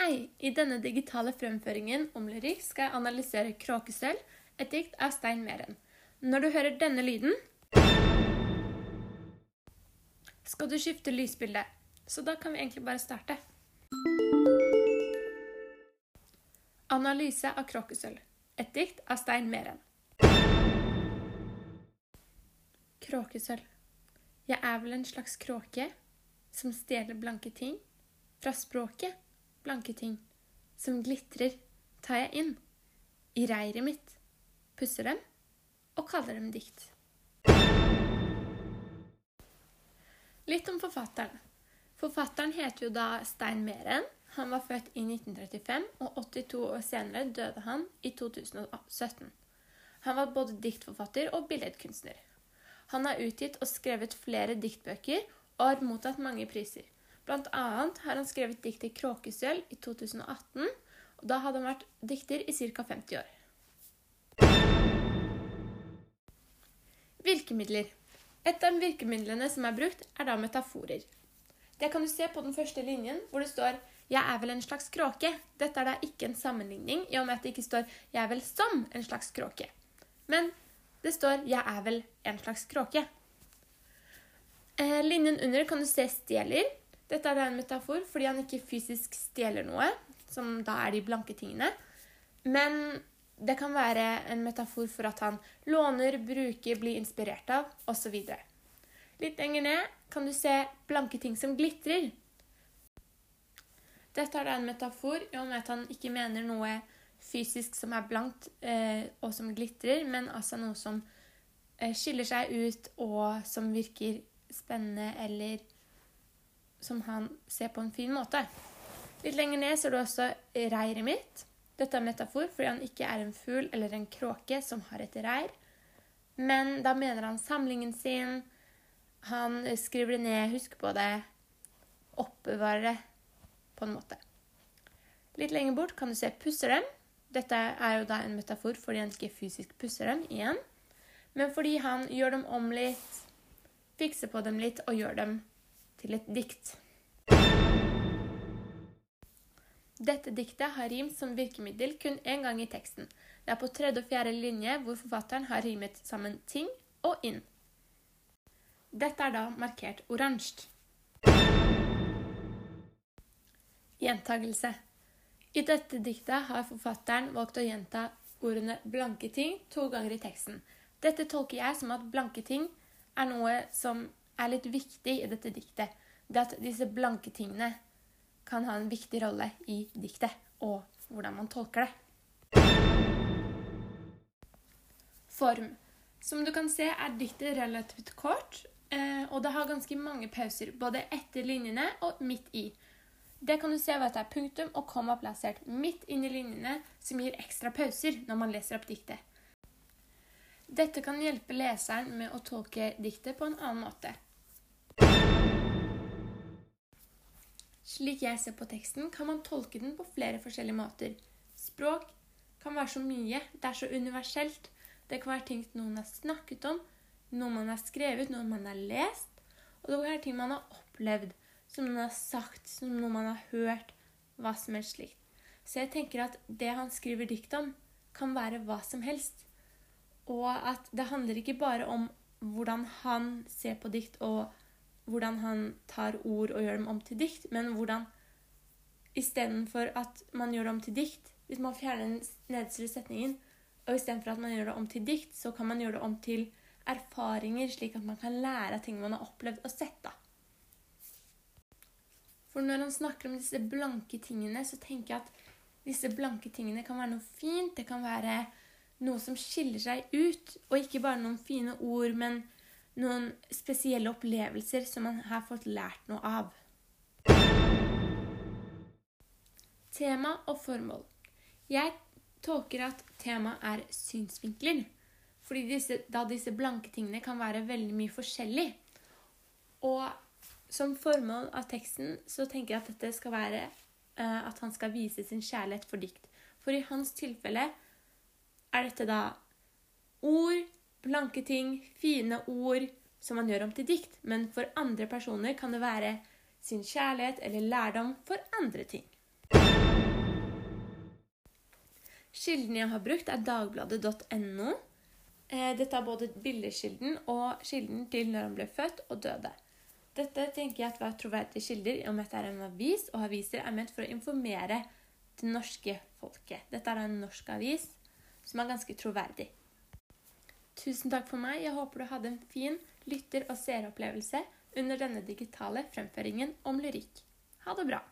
Hei! I denne digitale fremføringen om lyrikk skal jeg analysere 'Kråkesølv', et dikt av Stein Meren. Når du hører denne lyden, skal du skifte lysbilde. Så da kan vi egentlig bare starte. Analyse av 'Kråkesølv', et dikt av Stein Meren. Kråkesølv. Jeg er vel en slags kråke som stjeler blanke ting fra språket blanke ting som glitrer, tar jeg inn i reiret mitt, pusser dem og kaller dem dikt. Litt om forfatteren. Forfatteren heter jo da Stein Meren. Han var født i 1935, og 82 år senere døde han i 2017. Han var både diktforfatter og billedkunstner. Han har utgitt og skrevet flere diktbøker og har mottatt mange priser. Blant annet har han skrevet diktet 'Kråkesølv' i 2018, og da hadde han vært dikter i ca. 50 år. Virkemidler. Et av virkemidlene som er brukt, er da metaforer. Det kan du se på den første linjen, hvor det står 'Jeg er vel en slags kråke'. Dette er da ikke en sammenligning, i og med at det ikke står 'Jeg er vel som en slags kråke'. Men det står 'Jeg er vel en slags kråke'. Eh, linjen under kan du se 'stjeler'. Dette er en metafor fordi han ikke fysisk stjeler noe, som da er de blanke tingene. Men det kan være en metafor for at han låner, bruker, blir inspirert av osv. Litt lenger ned kan du se blanke ting som glitrer. Dette er en metafor i og med at han ikke mener noe fysisk som er blankt eh, og som glitrer, men altså noe som eh, skiller seg ut og som virker spennende eller som han ser på en fin måte. Litt lenger ned ser du også reiret mitt. Dette er en metafor fordi han ikke er en fugl eller en kråke som har et reir. Men da mener han samlingen sin. Han skriver det ned, husker på det, oppbevarer det på en måte. Litt lenger bort kan du se 'pusser dem'. Dette er jo da en metafor fordi han ikke fysisk pusser dem igjen. Men fordi han gjør dem om litt, fikser på dem litt og gjør dem til et dikt. Dette diktet har rim som virkemiddel kun én gang i teksten. Det er på tredje og fjerde linje hvor forfatteren har rimet sammen ting og inn. Dette er da markert oransje. Gjentagelse. I dette diktet har forfatteren valgt å gjenta ordene 'blanke ting' to ganger i teksten. Dette tolker jeg som at blanke ting er noe som er litt viktig i dette diktet. Det at disse blanke tingene kan ha en viktig rolle i diktet, og hvordan man tolker det. Form. Som du kan se, er diktet relativt kort, eh, og det har ganske mange pauser, både etter linjene og midt i. Det kan du se ved at det er punktum og komma plassert midt inni linjene, som gir ekstra pauser når man leser opp diktet. Dette kan hjelpe leseren med å tolke diktet på en annen måte. Slik jeg ser på teksten, kan man tolke den på flere forskjellige måter. Språk kan være så mye. Det er så universelt. Det kan være ting noen har snakket om, noe man har skrevet, noe man har lest. Og det kan være ting man har opplevd, som noen har sagt, som noe man har hørt. Hva som helst slikt. Så jeg tenker at det han skriver dikt om, kan være hva som helst. Og at det handler ikke bare om hvordan han ser på dikt og hvordan han tar ord og gjør dem om til dikt, men hvordan istedenfor at man gjør det om til dikt Hvis man fjerner den nederste setningen, og istedenfor at man gjør det om til dikt, så kan man gjøre det om til erfaringer, slik at man kan lære av ting man har opplevd og sett. da. For når han snakker om disse blanke tingene, så tenker jeg at disse blanke tingene kan være noe fint. Det kan være noe som skiller seg ut, og ikke bare noen fine ord, men noen spesielle opplevelser som man har fått lært noe av. Tema og formål. Jeg tolker at tema er synsvinkler. Fordi disse, da disse blanke tingene kan være veldig mye forskjellig. Og som formål av teksten så tenker jeg at dette skal være uh, at han skal vise sin kjærlighet for dikt. For i hans tilfelle er dette da ord blanke ting, fine ord som man gjør om til dikt. Men for andre personer kan det være sin kjærlighet eller lærdom for andre ting. Kilden jeg har brukt, er dagbladet.no. Eh, dette er både bildeskilden og kilden til når han ble født og døde. Dette tenker jeg at var troverdige kilder om at det er en avis, og aviser er ment for å informere det norske folket. Dette er en norsk avis som er ganske troverdig. Tusen takk for meg. Jeg håper du hadde en fin lytter- og seeropplevelse under denne digitale fremføringen om lyrikk. Ha det bra!